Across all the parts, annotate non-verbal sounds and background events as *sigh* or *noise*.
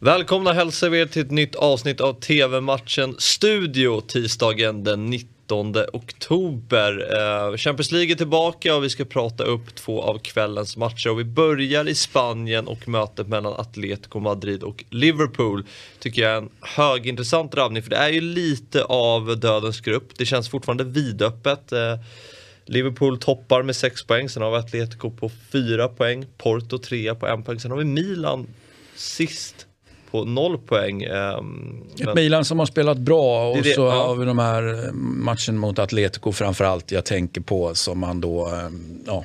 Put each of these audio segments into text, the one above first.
Välkomna hälsar vi er till ett nytt avsnitt av TV-matchen Studio tisdagen den 19 oktober. Eh, Champions League är tillbaka och vi ska prata upp två av kvällens matcher. Och vi börjar i Spanien och mötet mellan Atletico Madrid och Liverpool. Tycker jag är en högintressant drabbning för det är ju lite av dödens grupp. Det känns fortfarande vidöppet. Eh, Liverpool toppar med 6 poäng, sen har vi Atletico på 4 poäng, Porto 3 på 1 poäng, sen har vi Milan sist på 0 poäng. Um, Ett. Milan som har spelat bra och det, så ja. har vi de här eh, matchen mot Atletico framförallt jag tänker på som man då, ehm, ja,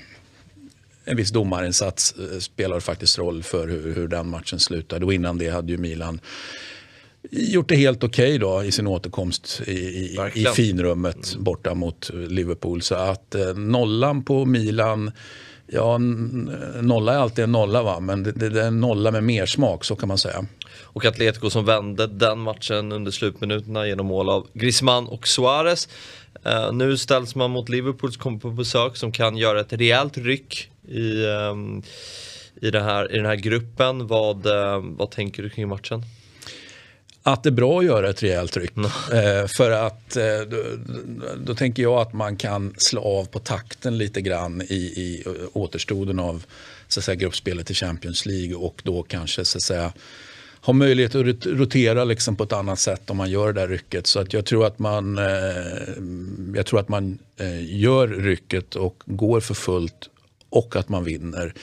en viss domarinsats eh, spelar faktiskt roll för hur, hur den matchen slutade och innan det hade ju Milan gjort det helt okej okay i sin återkomst i, i, i finrummet borta mot Liverpool. Så att eh, nollan på Milan, ja nolla är alltid en nolla va, men det, det, det är en nolla med mer smak så kan man säga. Och Atletico som vände den matchen under slutminuterna genom mål av Griezmann och Suarez. Uh, nu ställs man mot Liverpool som kommer på besök som kan göra ett rejält ryck i, um, i, det här, i den här gruppen. Vad, uh, vad tänker du kring matchen? att det är bra att göra ett rejält tryck. Mm. Eh, för att eh, då, då, tänker jag att man kan slå av på takten lite grann i, i återstoden av så att säga, gruppspelet i Champions League och då kanske så att säga ha möjlighet att rotera liksom på ett annat sätt om man gör det där rycket. Så att jag tror att man, eh, jag tror att man eh, gör rycket och går för fullt och att man vinner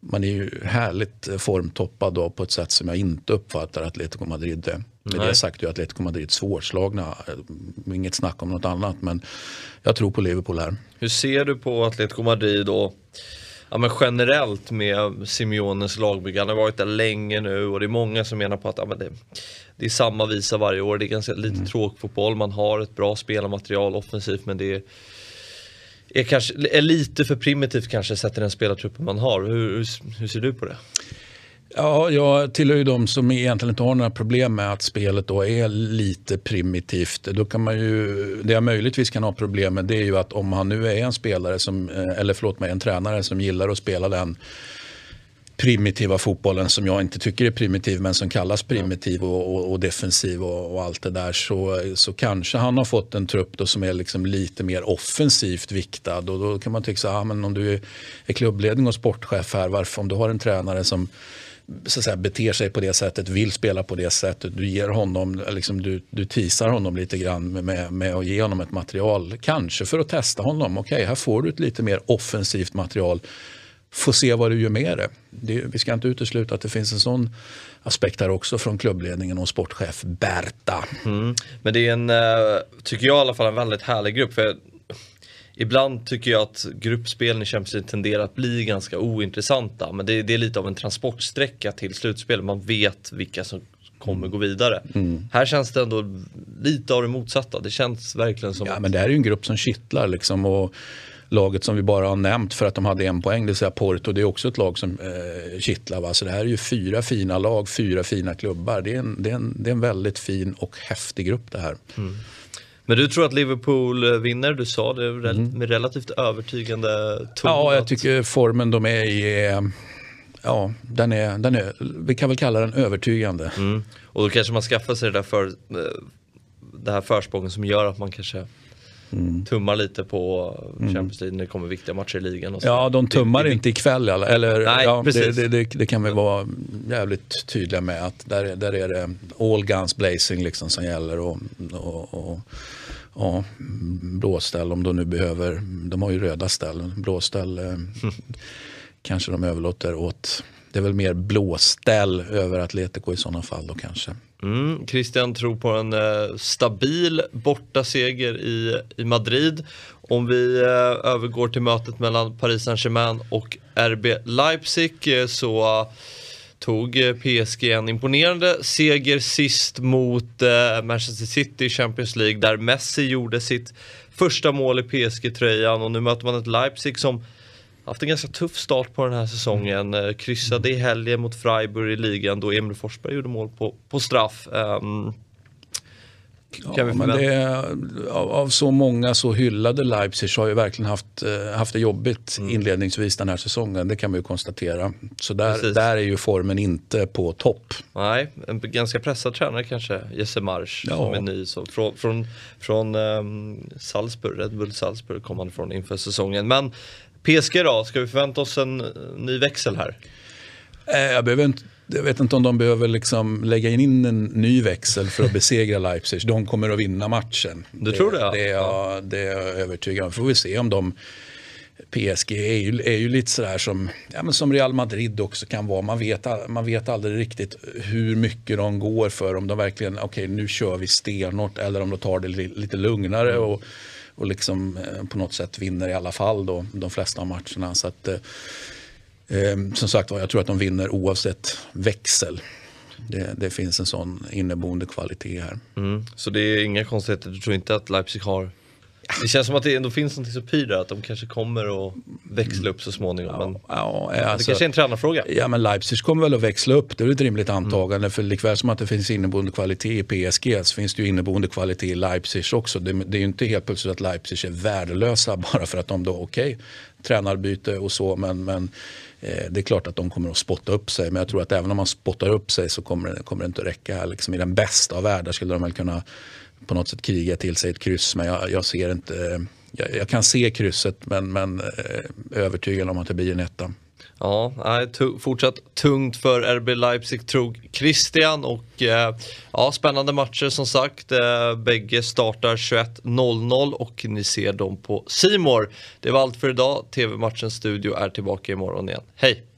man är ju härligt formtoppad då på ett sätt som jag inte uppfattar att Atletico Madrid är. Med det sagt är Atletico Madrid svårslagna. Inget snack om något annat men jag tror på Liverpool här. Hur ser du på Atletico Madrid då? Ja, men generellt med Simeones lagbygge. Han har varit där länge nu och det är många som menar på att ja, men det, det är samma visa varje år. Det är ganska lite mm. tråkfotboll. Man har ett bra spelarmaterial offensivt men det är är, kanske, är lite för primitivt kanske sett till den spelartruppen man har. Hur, hur, hur, ser du på det? Ja, jag tillhör ju de som egentligen inte har några problem med att spelet då är lite primitivt. Då kan man ju, det jag möjligtvis kan ha problem med det är ju att om han nu är en spelare som, eh, eller förlåt mig, en tränare som gillar att spela den primitiva fotbollen som jag inte tycker är primitiv men som kallas primitiv och, och, och defensiv och, och, allt det där så, så kanske han har fått en trupp då som är liksom lite mer offensivt viktad och då kan man tycka så här, ah, men om du är klubbledning och sportchef här, varför om du har en tränare som så att säga, beter sig på det sättet, vill spela på det sättet. Du ger honom, liksom, du, du teasar honom lite grann med, med att ge honom ett material. Kanske för att testa honom. Okej, okay, här får du ett lite mer offensivt material få se vad du gör med det. det. Vi ska inte utesluta att det finns en sån aspekt här också från klubbledningen och sportchef Berta. Mm. Men det är en, eh, tycker jag i alla fall, en väldigt härlig grupp. För Ibland tycker jag att gruppspelen i Champions League tenderar att bli ganska ointressanta. Men det, det är lite av en transportsträcka till slutspel. Man vet vilka som kommer gå vidare. Mm. Här känns det ändå lite av det motsatta. Det känns verkligen som Ja att... men det här är ju en grupp som kittlar liksom. Och laget som vi bara har nämnt för att de hade en poäng, det vill säga Porto, det är också ett lag som eh, kittlar. Va? Så det här är ju fyra fina lag, fyra fina klubbar. Det är en, det är en, det är en väldigt fin och häftig grupp det här. Mm. Men du tror att Liverpool eh, vinner? Du sa det mm. med relativt övertygande ton. Ja, jag tycker formen de är i Ja, den är, den är, vi kan väl kalla den övertygande. Mm. Och då kanske man skaffar sig det där för, eh, det här försprånget som gör att man kanske mm. tummar lite på mm. Champions League när det kommer viktiga matcher i ligan. Och så. Ja, de tummar det, inte ikväll. Eller, Nej, ja, precis. Det, det, det, kan vi vara jävligt tydliga med att där, där är det all guns blazing liksom som gäller. och, och, och ja, blåställ om de nu behöver. De har ju röda ställ. Blåställ eh, *laughs* kanske de överlåter åt. Det är väl mer blåställ över Atletico i sådana fall då kanske. Mm, Christian tror på en eh, stabil bortaseger i, i Madrid. Om vi eh, övergår till mötet mellan Paris Saint-Germain och RB Leipzig eh, så tog eh, PSG en imponerande seger sist mot eh, Manchester City i Champions League där Messi gjorde sitt första mål i PSG-tröjan och nu möter man ett Leipzig som haft en ganska tuff start på den här säsongen. Mm. Kryssade i helgen mot Freiburg i ligan då Emil Forsberg gjorde mål på, på straff. Um, vi men det, av, av så många så hyllade Leipzig har ju verkligen haft, eh, haft det jobbigt Mm. inledningsvis den här säsongen. Det kan man ju konstatera. Så där, Precis. där är ju formen inte på topp. Nej, en ganska pressad tränare kanske, Jesse Marsch Ja. som är ny. Så från från, från ehm, Salzburg, Red Bull Salzburg kom han från inför säsongen. Men PSG då, ska vi förvänta oss en eh, ny växel här? Eh, Jag, behöver inte, jag vet inte om de behöver liksom lägga in en ny växel för att *laughs* besegra Leipzig. De kommer att vinna matchen. Du tror det, ja? Det är, jag, det är jag övertygad om. Får vi se om de... PSG är ju, är ju lite sådär som, ja, men som Real Madrid också kan vara. Man vet, man vet aldrig riktigt hur mycket de går för. Om de verkligen, okej nu kör vi stenhårt eller om de tar det li, lite lugnare och, och liksom eh, på något sätt vinner i alla fall då, de flesta av matcherna. Så att, eh, eh, som sagt var, jag tror att de vinner oavsett växel. Det, det finns en sån inneboende kvalitet här. Mm. Så det är inga konstigheter, du tror inte att Leipzig har det känns som att det ändå finns något som pyr där, att de kanske kommer att växla upp så småningom. Men Ja, det alltså, kanske är en tränarfråga. ja, men Leipzig kommer väl att växla upp, det är ett rimligt antagande. För likväl som att det finns inneboende kvalitet i PSG så finns det ju inneboende kvalitet i Leipzig också. Det, det är ju inte helt plötsligt att Leipzig är värdelösa *laughs* bara för att de då, okej, tränarbyte och så, men, men eh, det är klart att de kommer att spotta upp sig. Men jag tror att även om man spottar upp sig så kommer det, kommer det inte att räcka. Liksom I den bästa av världar skulle de väl kunna på något sätt kriga till sig ett kryss. Men jag, jag ser inte, jag, jag kan se krysset men, men eh, övertygad om att det blir en etta. Ja, fortsatt tungt för RB Leipzig tror Christian och eh, ja, spännande matcher som sagt. Eh, bägge startar 21.00 och ni ser dem på Simor. Det var allt för idag. TV-matchens studio är tillbaka imorgon igen. Hej!